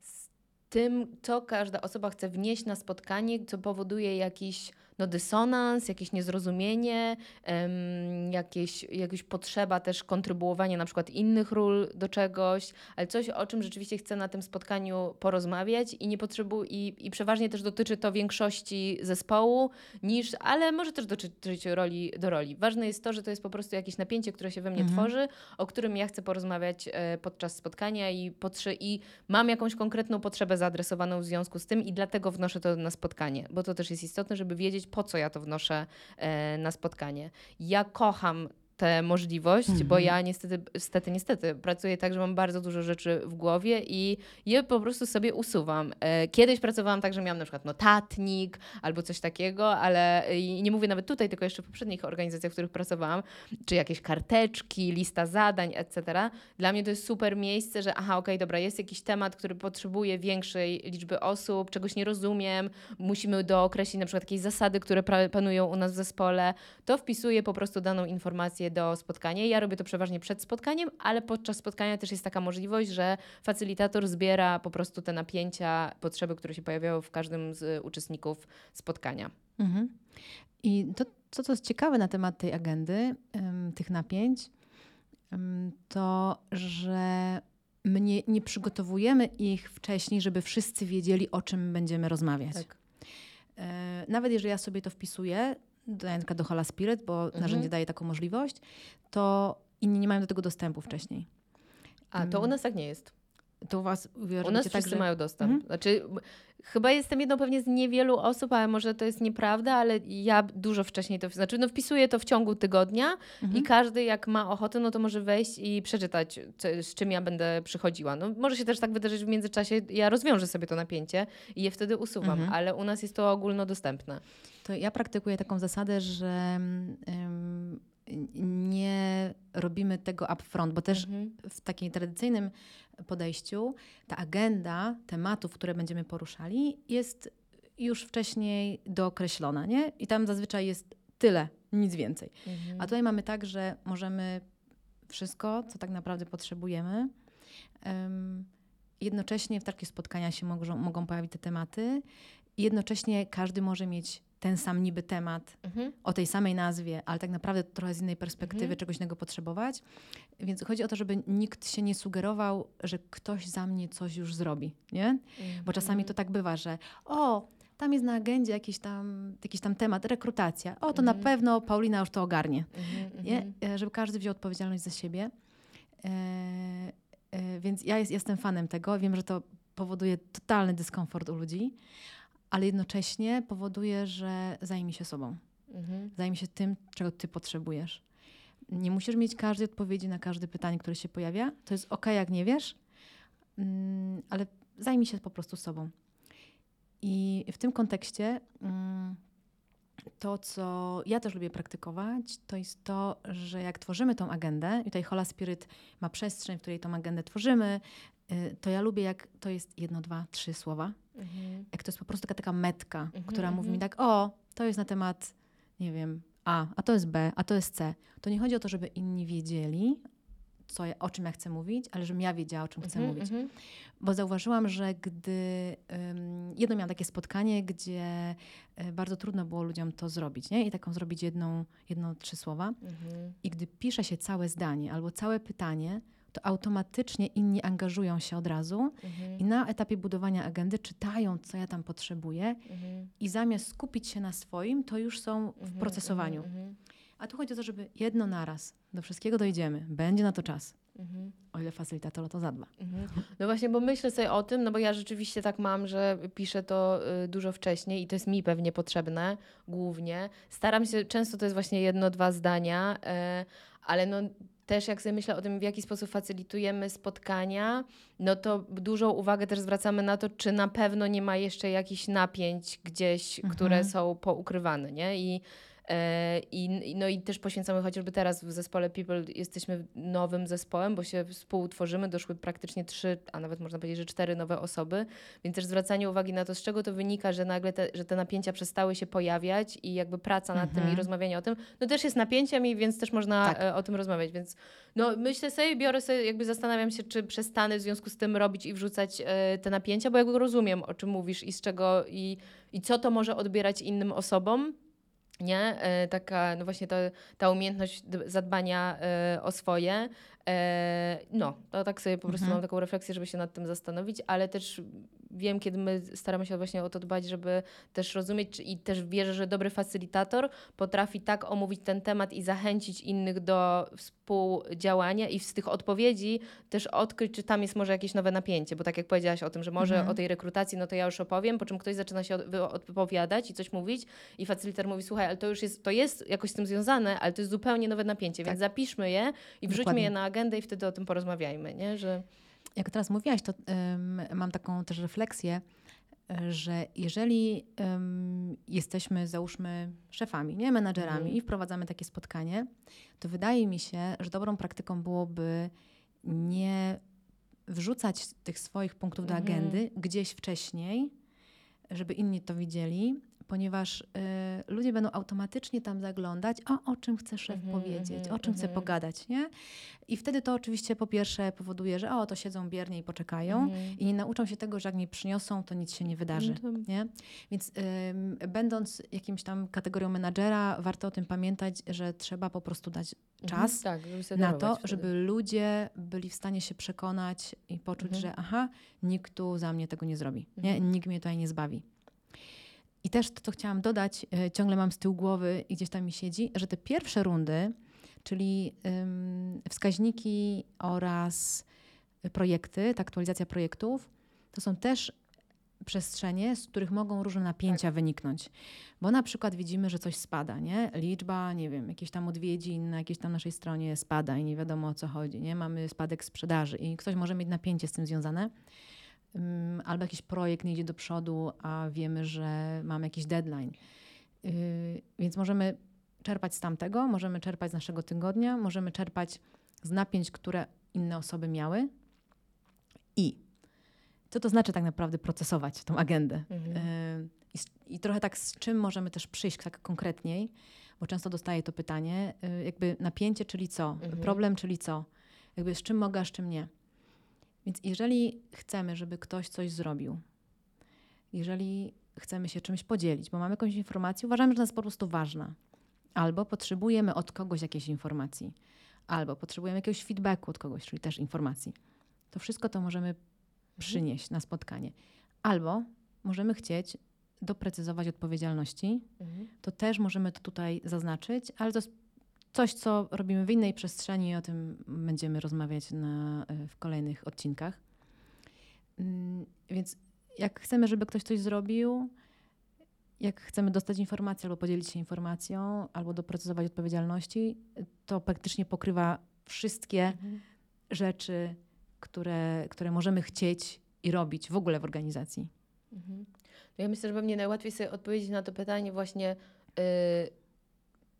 z tym, co każda osoba chce wnieść na spotkanie, co powoduje jakiś no, dysonans, jakieś niezrozumienie, um, jakieś, jakaś potrzeba też kontrybuowania na przykład innych ról do czegoś, ale coś, o czym rzeczywiście chcę na tym spotkaniu porozmawiać i nie potrzebu i, i przeważnie też dotyczy to większości zespołu, niż, ale może też dotyczyć roli do roli. Ważne jest to, że to jest po prostu jakieś napięcie, które się we mnie mhm. tworzy, o którym ja chcę porozmawiać e, podczas spotkania i, potrze- i mam jakąś konkretną potrzebę zaadresowaną w związku z tym i dlatego wnoszę to na spotkanie, bo to też jest istotne, żeby wiedzieć, po co ja to wnoszę e, na spotkanie. Ja kocham tę możliwość, Mhm. bo ja niestety, niestety, niestety pracuję tak, że mam bardzo dużo rzeczy w głowie i je po prostu sobie usuwam. E, Kiedyś pracowałam tak, że miałam na przykład notatnik albo coś takiego, ale i nie mówię nawet tutaj, tylko jeszcze w poprzednich organizacjach, w których pracowałam, czy jakieś karteczki, lista zadań, etc. Dla mnie to jest super miejsce, że aha, okej, dobra, jest jakiś temat, który potrzebuje większej liczby osób, czegoś nie rozumiem, musimy dookreślić na przykład jakieś zasady, które panują u nas w zespole, to wpisuję po prostu daną informację do spotkania. Ja robię to przeważnie przed spotkaniem, ale podczas spotkania też jest taka możliwość, że facylitator zbiera po prostu te napięcia, potrzeby, które się pojawiają w każdym z uczestników spotkania. Mhm. I to, to, co jest ciekawe na temat tej agendy, tych napięć, to, że my nie, nie przygotowujemy ich wcześniej, żeby wszyscy wiedzieli, o czym będziemy rozmawiać. Tak. E, Nawet jeżeli ja sobie to wpisuję, na przykład do Hala Spirit, bo Mhm. narzędzie daje taką możliwość, to inni nie mają do tego dostępu wcześniej. A to u Mm. nas tak nie jest. To u was wy U nas robicie wszyscy tak, że... mają dostęp. Mhm. Znaczy, chyba jestem jedną pewnie z niewielu osób, ale może to jest nieprawda, ale ja dużo wcześniej to, znaczy no wpisuję to w ciągu tygodnia Mhm. i każdy jak ma ochotę, no to może wejść i przeczytać, co, z czym ja będę przychodziła. No może się też tak wydarzyć w międzyczasie, ja rozwiążę sobie to napięcie i je wtedy usuwam, Mhm. ale u nas jest to ogólnodostępne. To ja praktykuję taką zasadę, że em, nie robimy tego upfront, bo też Mhm. w takim tradycyjnym podejściu ta agenda tematów, które będziemy poruszali, jest już wcześniej dookreślona, nie? I tam zazwyczaj jest tyle, nic więcej. Mhm. A tutaj mamy tak, że możemy wszystko, co tak naprawdę potrzebujemy. em, jednocześnie w trakcie spotkania się mogą, mogą pojawić te tematy. I jednocześnie każdy może mieć ten sam niby temat Mhm. o tej samej nazwie, ale tak naprawdę trochę z innej perspektywy Mhm. czegoś innego potrzebować. Więc chodzi o to, żeby nikt się nie sugerował, że ktoś za mnie coś już zrobi, nie? Bo czasami to tak bywa, że o, tam jest na agendzie jakiś tam, jakiś tam temat, rekrutacja. O, to na Mhm. pewno Paulina już to ogarnie. Mhm, Nie? mhm. E, Żeby każdy wziął odpowiedzialność za siebie. E, e, więc ja jest, jestem fanem tego. Wiem, że to powoduje totalny dyskomfort u ludzi, ale jednocześnie powoduje, że zajmie się sobą. Mhm. Zajmie się tym, czego ty potrzebujesz. Nie musisz mieć każdej odpowiedzi na każde pytanie, które się pojawia. To jest ok, jak nie wiesz, mm, ale zajmij się po prostu sobą. I w tym kontekście mm, to, co ja też lubię praktykować, to jest to, że jak tworzymy tą agendę, i tutaj Hola Spirit ma przestrzeń, w której tą agendę tworzymy, to ja lubię, jak to jest jedno, dwa, trzy słowa, Mhm. jak to jest po prostu taka, taka metka, Mhm, która mówi mi mhm. tak, o, to jest na temat, nie wiem, A, a to jest B, a to jest C. To nie chodzi o to, żeby inni wiedzieli, co o czym ja chcę mówić, ale żebym ja wiedziała, o czym chcę Mhm, mówić. mhm. Bo zauważyłam, że gdy ym, jedno miałam takie spotkanie, gdzie y, bardzo trudno było ludziom to zrobić, nie? I taką zrobić jedną, jedno, trzy słowa. I gdy pisze się całe zdanie albo całe pytanie, to automatycznie inni angażują się od razu Mhm. i na etapie budowania agendy czytają, co ja tam potrzebuję Mhm. i zamiast skupić się na swoim, to już są w Mhm, procesowaniu. mhm, mhm. A tu chodzi o to, żeby jedno naraz do wszystkiego dojdziemy. Będzie na to czas, Mhm. o ile facylitator o to zadba. Mhm. No właśnie, bo myślę sobie o tym, no bo ja rzeczywiście tak mam, że piszę to y, dużo wcześniej i to jest mi pewnie potrzebne głównie. Staram się, często to jest właśnie jedno, dwa zdania, y, ale no też jak sobie myślę o tym, w jaki sposób facylitujemy spotkania, no to dużą uwagę też zwracamy na to, czy na pewno nie ma jeszcze jakichś napięć gdzieś, Mhm. które są poukrywane, nie? I I, i- no i też poświęcamy chociażby teraz w zespole People jesteśmy nowym zespołem, bo się współtworzymy, doszły praktycznie trzy, a nawet można powiedzieć, że cztery nowe osoby, więc też zwracanie uwagi na to, z czego to wynika, że nagle te, że te napięcia przestały się pojawiać i jakby praca nad tym i Mhm. rozmawianie o tym, no też jest napięciem i więc też można Tak. e, o tym rozmawiać, więc no myślę sobie, biorę sobie, jakby zastanawiam się, czy przestanę w związku z tym robić i wrzucać e, te napięcia, bo jakby rozumiem, o czym mówisz i z czego i, i co to może odbierać innym osobom, nie? E, taka, no właśnie ta, ta umiejętność zadbania e, o swoje. E, no, to tak sobie po prostu Mhm. mam taką refleksję, żeby się nad tym zastanowić, ale też wiem, kiedy my staramy się właśnie o to dbać, żeby też rozumieć i też wierzę, że dobry facylitator potrafi tak omówić ten temat i zachęcić innych do współdziałania i z tych odpowiedzi też odkryć, czy tam jest może jakieś nowe napięcie, bo tak jak powiedziałaś o tym, że może mhm. o tej rekrutacji, no to ja już opowiem, po czym ktoś zaczyna się odpowiadać i coś mówić i facylitator mówi, słuchaj, ale to już jest, to jest jakoś z tym związane, ale to jest zupełnie nowe napięcie, tak. więc zapiszmy je i wrzućmy Dokładnie. je na agendę i wtedy o tym porozmawiajmy, nie? Że... Jak teraz mówiłaś, to um, mam taką też refleksję, że jeżeli um, jesteśmy, załóżmy, szefami, nie menadżerami mhm. i wprowadzamy takie spotkanie, to wydaje mi się, że dobrą praktyką byłoby nie wrzucać tych swoich punktów do mhm. agendy gdzieś wcześniej, żeby inni to widzieli, ponieważ y, ludzie będą automatycznie tam zaglądać, a o czym chce szef mm -hmm, powiedzieć, mm -hmm, o czym mm -hmm. chce mhm. pogadać, nie? I wtedy to oczywiście po pierwsze powoduje, że o, to siedzą biernie i poczekają mhm. i nie nauczą się tego, że jak nie przyniosą, to nic się nie wydarzy, no nie? Więc y, będąc jakimś tam kategorią menadżera, warto o tym pamiętać, że trzeba po prostu dać mhm, czas tak, na to, wtedy. żeby ludzie byli w stanie się przekonać i poczuć, że aha, nikt tu za mnie tego nie zrobi, nie? Nikt mnie tutaj nie zbawi. I też to, co chciałam dodać, e, ciągle mam z tyłu głowy i gdzieś tam mi siedzi, że te pierwsze rundy, czyli wskaźniki oraz projekty, ta aktualizacja projektów, to są też przestrzenie, z których mogą różne napięcia tak. wyniknąć. Bo na przykład widzimy, że coś spada, nie? Liczba, nie wiem, jakieś tam odwiedzin na jakiejś tam naszej stronie spada i nie wiadomo o co chodzi, nie? Mamy spadek sprzedaży i ktoś może mieć napięcie z tym związane albo jakiś projekt nie idzie do przodu, a wiemy, że mamy jakiś deadline. Y, więc możemy czerpać z tamtego, możemy czerpać z naszego tygodnia, możemy czerpać z napięć, które inne osoby miały. I co to znaczy tak naprawdę procesować tą agendę? Mhm. Y, I, I, trochę tak z czym możemy też przyjść tak konkretniej, bo często dostaję to pytanie, y, jakby napięcie, czyli co? Mhm. Problem, czyli co? Jakby z czym mogę, a z czym nie? Więc jeżeli chcemy, żeby ktoś coś zrobił, jeżeli chcemy się czymś podzielić, bo mamy jakąś informację, uważamy, że ona jest po prostu ważna, albo potrzebujemy od kogoś jakiejś informacji, albo potrzebujemy jakiegoś feedbacku od kogoś, czyli też informacji, to wszystko to możemy mhm. przynieść na spotkanie. Albo możemy chcieć doprecyzować odpowiedzialności, mhm. to też możemy to tutaj zaznaczyć, ale to jest coś, co robimy w innej przestrzeni i o tym będziemy rozmawiać na, e, w kolejnych odcinkach. Mm, więc jak chcemy, żeby ktoś coś zrobił, jak chcemy dostać informację albo podzielić się informacją, albo doprecyzować odpowiedzialności, to praktycznie pokrywa wszystkie mhm. rzeczy, które, które możemy chcieć i robić w ogóle w organizacji. Mhm. No ja myślę, że pewnie najłatwiej sobie odpowiedzieć na to pytanie właśnie. Yy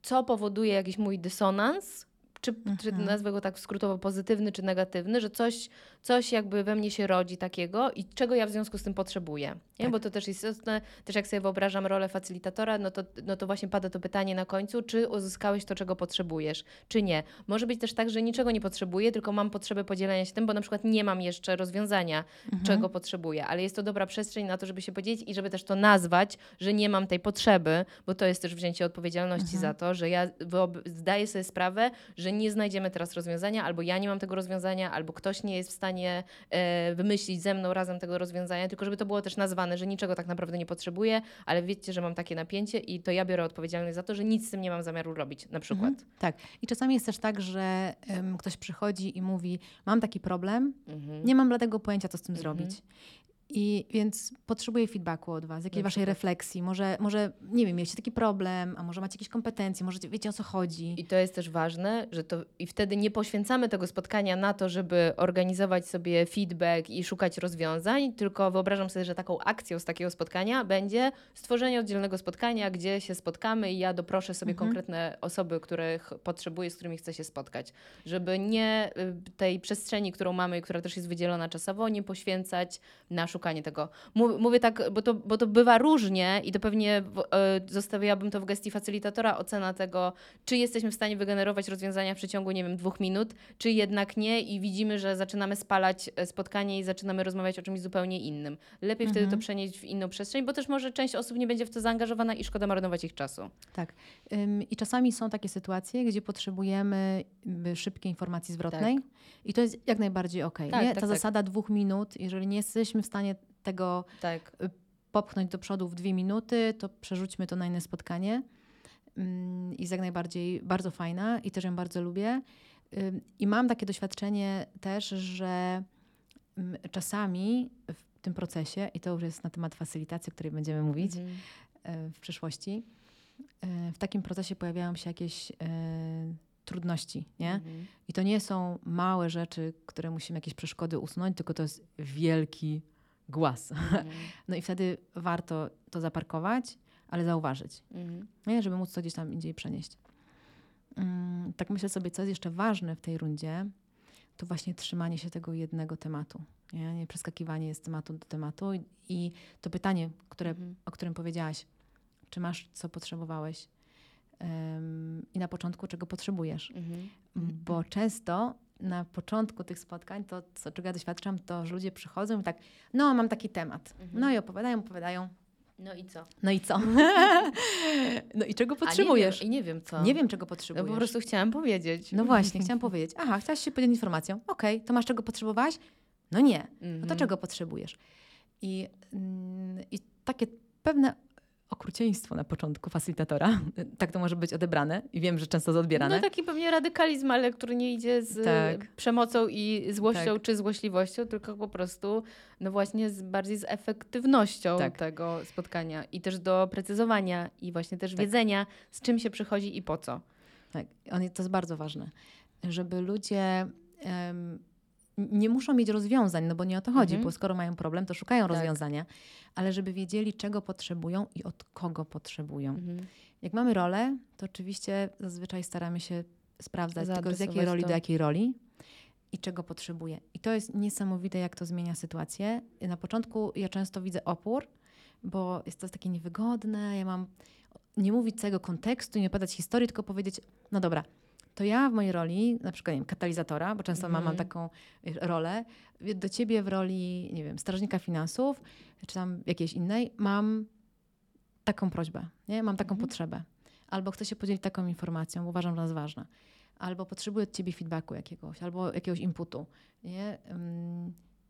co powoduje jakiś mój dysonans, czy, mhm. czy nazwę go tak skrótowo pozytywny czy negatywny, że coś, coś jakby we mnie się rodzi takiego i czego ja w związku z tym potrzebuję. Nie? Tak. Bo to też jest istotne, też jak sobie wyobrażam rolę facylitatora, no to, no to właśnie pada to pytanie na końcu, czy uzyskałeś to, czego potrzebujesz, czy nie. Może być też tak, że niczego nie potrzebuję, tylko mam potrzebę podzielenia się tym, bo na przykład nie mam jeszcze rozwiązania, mhm. czego potrzebuję, ale jest to dobra przestrzeń na to, żeby się podzielić i żeby też to nazwać, że nie mam tej potrzeby, bo to jest też wzięcie odpowiedzialności mhm. za to, że ja zdaję sobie sprawę, że nie znajdziemy teraz rozwiązania, albo ja nie mam tego rozwiązania, albo ktoś nie jest w stanie e, wymyślić ze mną razem tego rozwiązania, tylko żeby to było też nazwane, że niczego tak naprawdę nie potrzebuję, ale wiecie, że mam takie napięcie i to ja biorę odpowiedzialność za to, że nic z tym nie mam zamiaru robić, na przykład. Mhm, tak. I czasami jest też tak, że um, ktoś przychodzi i mówi, mam taki problem, mhm. nie mam bladego pojęcia, co z tym mhm. zrobić. I więc potrzebuję feedbacku od Was, jakiej Waszej refleksji. Może, może, nie wiem, mieliście taki problem, a może macie jakieś kompetencje, może wiecie o co chodzi. I to jest też ważne, że to i wtedy nie poświęcamy tego spotkania na to, żeby organizować sobie feedback i szukać rozwiązań, tylko wyobrażam sobie, że taką akcją z takiego spotkania będzie stworzenie oddzielnego spotkania, gdzie się spotkamy i ja doproszę sobie mhm. konkretne osoby, których potrzebuję, z którymi chcę się spotkać. Żeby nie y, tej przestrzeni, którą mamy, która też jest wydzielona czasowo, nie poświęcać na szukanie tego. Mówię tak, bo to, bo to bywa różnie i to pewnie e, zostawiłabym to w gestii facylitatora, ocena tego, czy jesteśmy w stanie wygenerować rozwiązania w przeciągu, nie wiem, dwóch minut, czy jednak nie i widzimy, że zaczynamy spalać e, spotkanie i zaczynamy rozmawiać o czymś zupełnie innym. Lepiej mhm. wtedy to mhm. przenieść w inną przestrzeń, bo też może część osób nie będzie w to zaangażowana i szkoda marnować ich czasu. Tak. I czasami są takie sytuacje, gdzie potrzebujemy szybkiej informacji zwrotnej tak. i to jest jak najbardziej okej. Okay, tak, tak, Ta tak, zasada dwóch minut, jeżeli nie jesteśmy w stanie tego tak. Y, popchnąć do przodu w dwie minuty, to przerzućmy to na inne spotkanie. Mm, I jest jak najbardziej bardzo fajna i też ją bardzo lubię. I mam takie doświadczenie też, że mm, czasami w tym procesie, i to już jest na temat facylitacji, o której będziemy mówić mhm. E, w przyszłości, e, w takim procesie pojawiają się jakieś trudności, nie? Mhm. I to nie są małe rzeczy, które musimy jakieś przeszkody usunąć, tylko to jest wielki głaz. Mhm. <laughs> No i wtedy warto to zaparkować, ale zauważyć, mhm. nie? żeby móc to gdzieś tam indziej przenieść. Mm, tak myślę sobie, co jest jeszcze ważne w tej rundzie, to właśnie trzymanie się tego jednego tematu. Nie, nie przeskakiwanie z tematu do tematu. I, i to pytanie, które, mhm. o którym powiedziałaś, czy masz co potrzebowałeś? Um, I na początku, czego potrzebujesz. Mhm. Bo często na początku tych spotkań, to co, czego ja doświadczam, to że ludzie przychodzą i tak, no mam taki temat. Mhm. No i opowiadają, opowiadają. No i co? No i co? <laughs> no i czego potrzebujesz? I nie, wiem co. Nie wiem, czego potrzebujesz. No po prostu chciałam powiedzieć. No właśnie, chciałam powiedzieć. Aha, chciałaś się podzielić informacją. Okej, okay, to masz czego potrzebowałaś? No nie. No to mhm. czego potrzebujesz? I, mm, I takie pewne okrucieństwo na początku facylitatora. <laughs> Tak to może być odebrane i wiem, że często to odbierane. No taki pewnie radykalizm, ale który nie idzie z tak. przemocą i złością tak. czy złośliwością, tylko po prostu no właśnie z, bardziej z efektywnością tak. tego spotkania i też do precyzowania i właśnie też tak. wiedzenia, z czym się przychodzi i po co. Tak, to jest bardzo ważne, żeby ludzie... Um, nie muszą mieć rozwiązań, no bo nie o to chodzi, mhm. bo skoro mają problem, to szukają tak. rozwiązania, ale żeby wiedzieli, czego potrzebują i od kogo potrzebują. Mhm. Jak mamy rolę, to oczywiście zazwyczaj staramy się sprawdzać tylko z jakiej roli to. do jakiej roli i czego potrzebuje. I to jest niesamowite, jak to zmienia sytuację. Na początku ja często widzę opór, bo jest to takie niewygodne. Ja mam nie mówić całego kontekstu, nie opowiadać historii, tylko powiedzieć, no dobra, to ja w mojej roli, na przykład nie wiem, katalizatora, bo często mam, mam mhm. taką rolę, do ciebie w roli, nie wiem, strażnika finansów, czy tam jakiejś innej, mam taką prośbę, nie? mam taką mhm. potrzebę. Albo chcę się podzielić taką informacją, bo uważam, że ona jest ważna. Albo potrzebuję od ciebie feedbacku jakiegoś, albo jakiegoś inputu. Nie?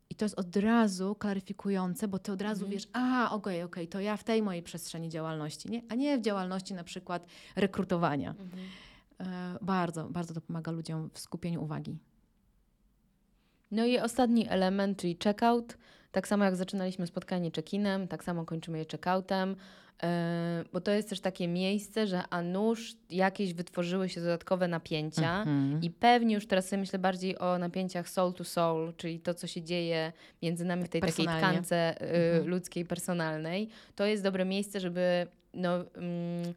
I to jest od razu klaryfikujące, bo ty od razu mhm. wiesz, aha, okej, okay, okej, okay, to ja w tej mojej przestrzeni działalności, nie? a nie w działalności na przykład rekrutowania. Mhm. E, bardzo, bardzo to pomaga ludziom w skupieniu uwagi. No i ostatni element, czyli checkout. Tak samo jak zaczynaliśmy spotkanie check-inem, tak samo kończymy je checkoutem, yy, bo to jest też takie miejsce, że a nuż jakieś wytworzyły się dodatkowe napięcia mm -hmm. i pewnie już teraz sobie myślę bardziej o napięciach soul to soul, czyli to, co się dzieje między nami w tej takiej tkance yy, mm -hmm. ludzkiej, personalnej. To jest dobre miejsce, żeby no, yy,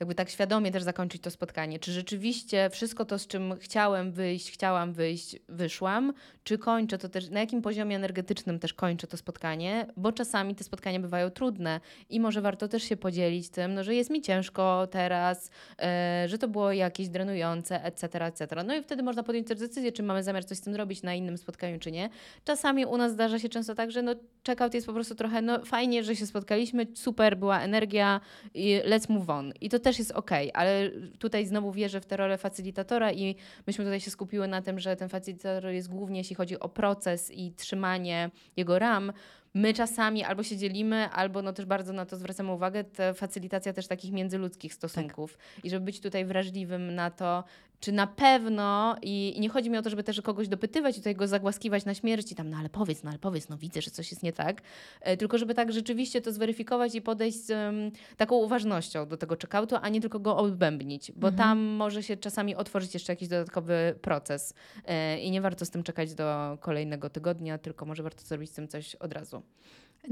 jakby tak świadomie też zakończyć to spotkanie. Czy rzeczywiście wszystko to, z czym chciałem wyjść, chciałam wyjść, wyszłam, czy kończę to też, na jakim poziomie energetycznym też kończę to spotkanie, bo czasami te spotkania bywają trudne i może warto też się podzielić tym, no, że jest mi ciężko teraz, e, że to było jakieś drenujące, etc., etc. No i wtedy można podjąć też decyzję, czy mamy zamiar coś z tym zrobić na innym spotkaniu, czy nie. Czasami u nas zdarza się często tak, że no checkout jest po prostu trochę, no fajnie, że się spotkaliśmy, super, była energia i let's move on. I to też jest ok, ale tutaj znowu wierzę w tę rolę facylitatora i myśmy tutaj się skupiły na tym, że ten facylitator jest głównie, jeśli chodzi o proces i trzymanie jego ram, my czasami albo się dzielimy, albo no też bardzo na to zwracamy uwagę, ta facylitacja też takich międzyludzkich stosunków. Tak. I żeby być tutaj wrażliwym na to, czy na pewno, i, i, nie chodzi mi o to, żeby też kogoś dopytywać i tutaj go zagłaskiwać na śmierć i tam, no ale powiedz, no ale powiedz, no widzę, że coś jest nie tak, e, tylko żeby tak rzeczywiście to zweryfikować i podejść z um, taką uważnością do tego checkoutu, a nie tylko go odbębnić, bo mhm. tam może się czasami otworzyć jeszcze jakiś dodatkowy proces e, i nie warto z tym czekać do kolejnego tygodnia, tylko może warto zrobić z tym coś od razu.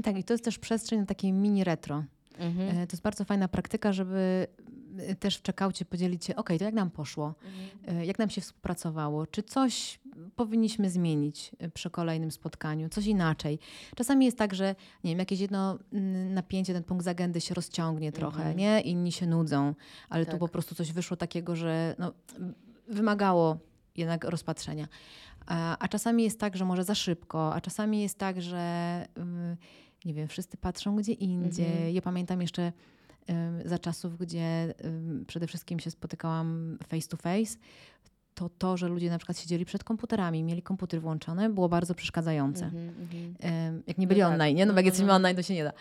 Tak, i to jest też przestrzeń na takie mini retro. Mhm. E, to jest bardzo fajna praktyka, żeby e, też w czekaucie podzielić się, ok, to jak nam poszło, mhm. E, jak nam się współpracowało, czy coś powinniśmy zmienić przy kolejnym spotkaniu, coś inaczej. Czasami jest tak, że nie wiem, jakieś jedno mm, napięcie, ten punkt z agendy się rozciągnie trochę, mhm. nie? Inni się nudzą, ale tak. tu po prostu coś wyszło takiego, że no, wymagało jednak rozpatrzenia. A, czasami jest tak, że może za szybko, a czasami jest tak, że... Nie wiem, wszyscy patrzą gdzie indziej. Mhm. Ja pamiętam jeszcze za czasów, gdzie przede wszystkim się spotykałam face to face, to to, że ludzie na przykład siedzieli przed komputerami, mieli komputer włączony, było bardzo przeszkadzające. Mhm, mhm. Jak nie byli tak. online, nie? No, No, jak no, jesteśmy no. online, to się nie da.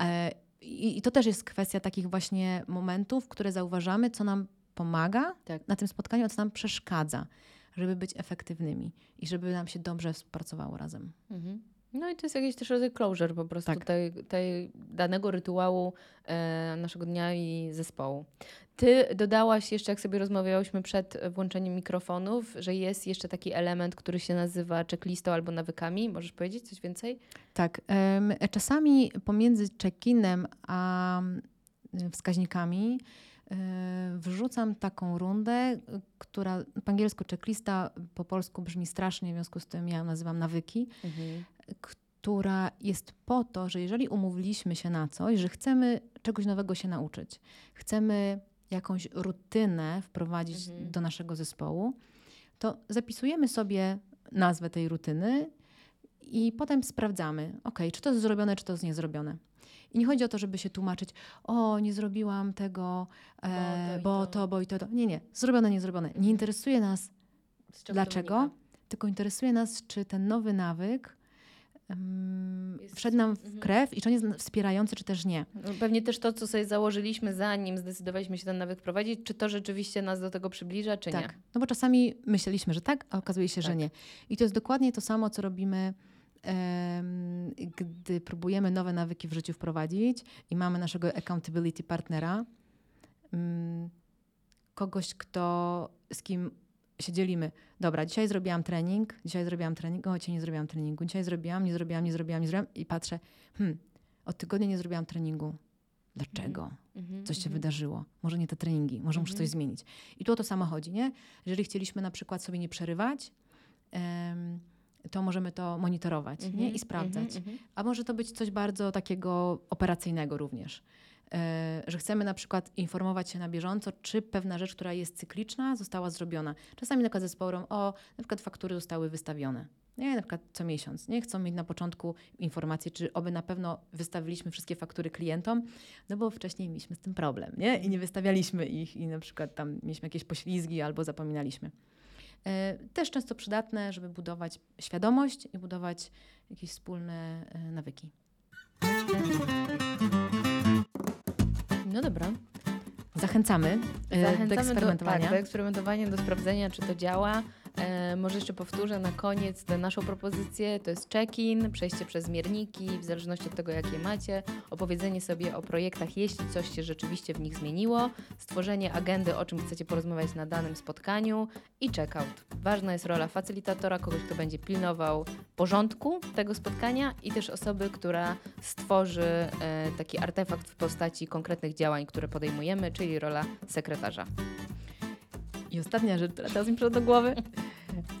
E, I, I to też jest kwestia takich właśnie momentów, które zauważamy, co nam pomaga Tak. na tym spotkaniu, a co nam przeszkadza, żeby być efektywnymi i żeby nam się dobrze współpracowało razem. Mhm. No i to jest jakiś też rodzaj closure po prostu Tak. tej, tej danego rytuału e, naszego dnia i zespołu. Ty dodałaś jeszcze, jak sobie rozmawiałyśmy przed włączeniem mikrofonów, że jest jeszcze taki element, który się nazywa checklistą albo nawykami. Możesz powiedzieć coś więcej? Tak. czasami pomiędzy check-inem a wskaźnikami wrzucam taką rundę, która po angielsku checklista, po polsku brzmi strasznie, w związku z tym ja ją nazywam nawyki. która jest po to, że jeżeli umówiliśmy się na coś, że chcemy czegoś nowego się nauczyć, chcemy jakąś rutynę wprowadzić Mhm. do naszego zespołu, to zapisujemy sobie nazwę tej rutyny i potem sprawdzamy, ok, czy to jest zrobione, czy to jest niezrobione. I nie chodzi o to, żeby się tłumaczyć, o, nie zrobiłam tego, e, to i bo to. to, bo i to, to. Nie, nie, zrobione, niezrobione. Nie interesuje nas, to Dlaczego? tylko interesuje nas, czy ten nowy nawyk um, Jest- wszedł nam w mhm. krew i czy on jest wspierający, czy też nie. No, Pewnie też to, co sobie założyliśmy, zanim zdecydowaliśmy się ten nawyk wprowadzić, czy to rzeczywiście nas do tego przybliża, czy tak. nie? No bo czasami myśleliśmy, że tak, a okazuje się, że Tak. nie. I to jest dokładnie to samo, co robimy, gdy próbujemy nowe nawyki w życiu wprowadzić i mamy naszego accountability partnera, mm, kogoś, kto, z kim się dzielimy. Dobra, dzisiaj zrobiłam trening, dzisiaj zrobiłam trening, o, dzisiaj nie zrobiłam treningu, dzisiaj zrobiłam, nie zrobiłam, nie zrobiłam, nie zrobiłam i patrzę, hmm, od tygodnia nie zrobiłam treningu. Dlaczego? Mhm, coś się mhm. wydarzyło. Może nie te treningi, może muszę Mhm. coś zmienić. I tu o to samo chodzi, nie? Jeżeli chcieliśmy na przykład sobie nie przerywać, em, to możemy to monitorować nie? Mhm, i sprawdzać. mhm, mhm. A może to być coś bardzo takiego operacyjnego również. E, że chcemy na przykład informować się na bieżąco, czy pewna rzecz, która jest cykliczna, została zrobiona. Czasami na przykład zespołom, o, na przykład faktury zostały wystawione. Nie, na przykład co miesiąc. Nie chcą mieć na początku informacji, czy oby na pewno wystawiliśmy wszystkie faktury klientom, no bo wcześniej mieliśmy z tym problem, nie? I nie wystawialiśmy ich i na przykład tam mieliśmy jakieś poślizgi albo zapominaliśmy. E, Też często przydatne, żeby budować świadomość i budować jakieś wspólne e, nawyki. No dobra. Zachęcamy, e, Zachęcamy do eksperymentowania. Do, tak, do eksperymentowania, do sprawdzenia, czy to działa. E, może jeszcze powtórzę na koniec tę naszą propozycję. To jest check-in, przejście przez mierniki, w zależności od tego, jakie macie, opowiedzenie sobie o projektach, jeśli coś się rzeczywiście w nich zmieniło, stworzenie agendy, o czym chcecie porozmawiać na danym spotkaniu i checkout. Ważna jest rola facylitatora, kogoś, kto będzie pilnował porządku tego spotkania i też osoby, która stworzy e, taki artefakt w postaci konkretnych działań, które podejmujemy, czyli rola sekretarza. I ostatnia rzecz, która teraz mi przyszła do głowy.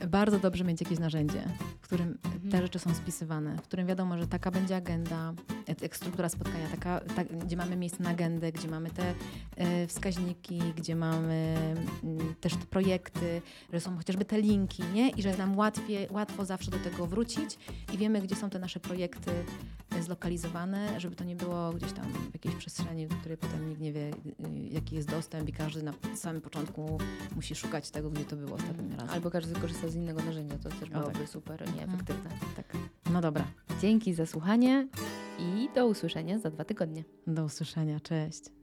Bardzo dobrze mieć jakieś narzędzie, w którym te Mhm. rzeczy są spisywane, w którym wiadomo, że taka będzie agenda, jak- struktura spotkania, taka, tak, gdzie mamy miejsce na agendę, gdzie mamy te e, wskaźniki, gdzie mamy mm, też te projekty, że są chociażby te linki, nie? I że nam łatwiej, łatwo zawsze do tego wrócić i wiemy, gdzie są te nasze projekty e, zlokalizowane, żeby to nie było gdzieś tam w jakiejś przestrzeni, do której potem nikt nie wie, y, jaki jest dostęp i każdy na samym początku musi szukać tego, gdzie to było ostatnim razem. Albo każdy korzysta z innego narzędzia, to też byłoby tak. super nieefektywne. Tak. No dobra, Dzięki za słuchanie i do usłyszenia za dwa tygodnie. do usłyszenia, cześć.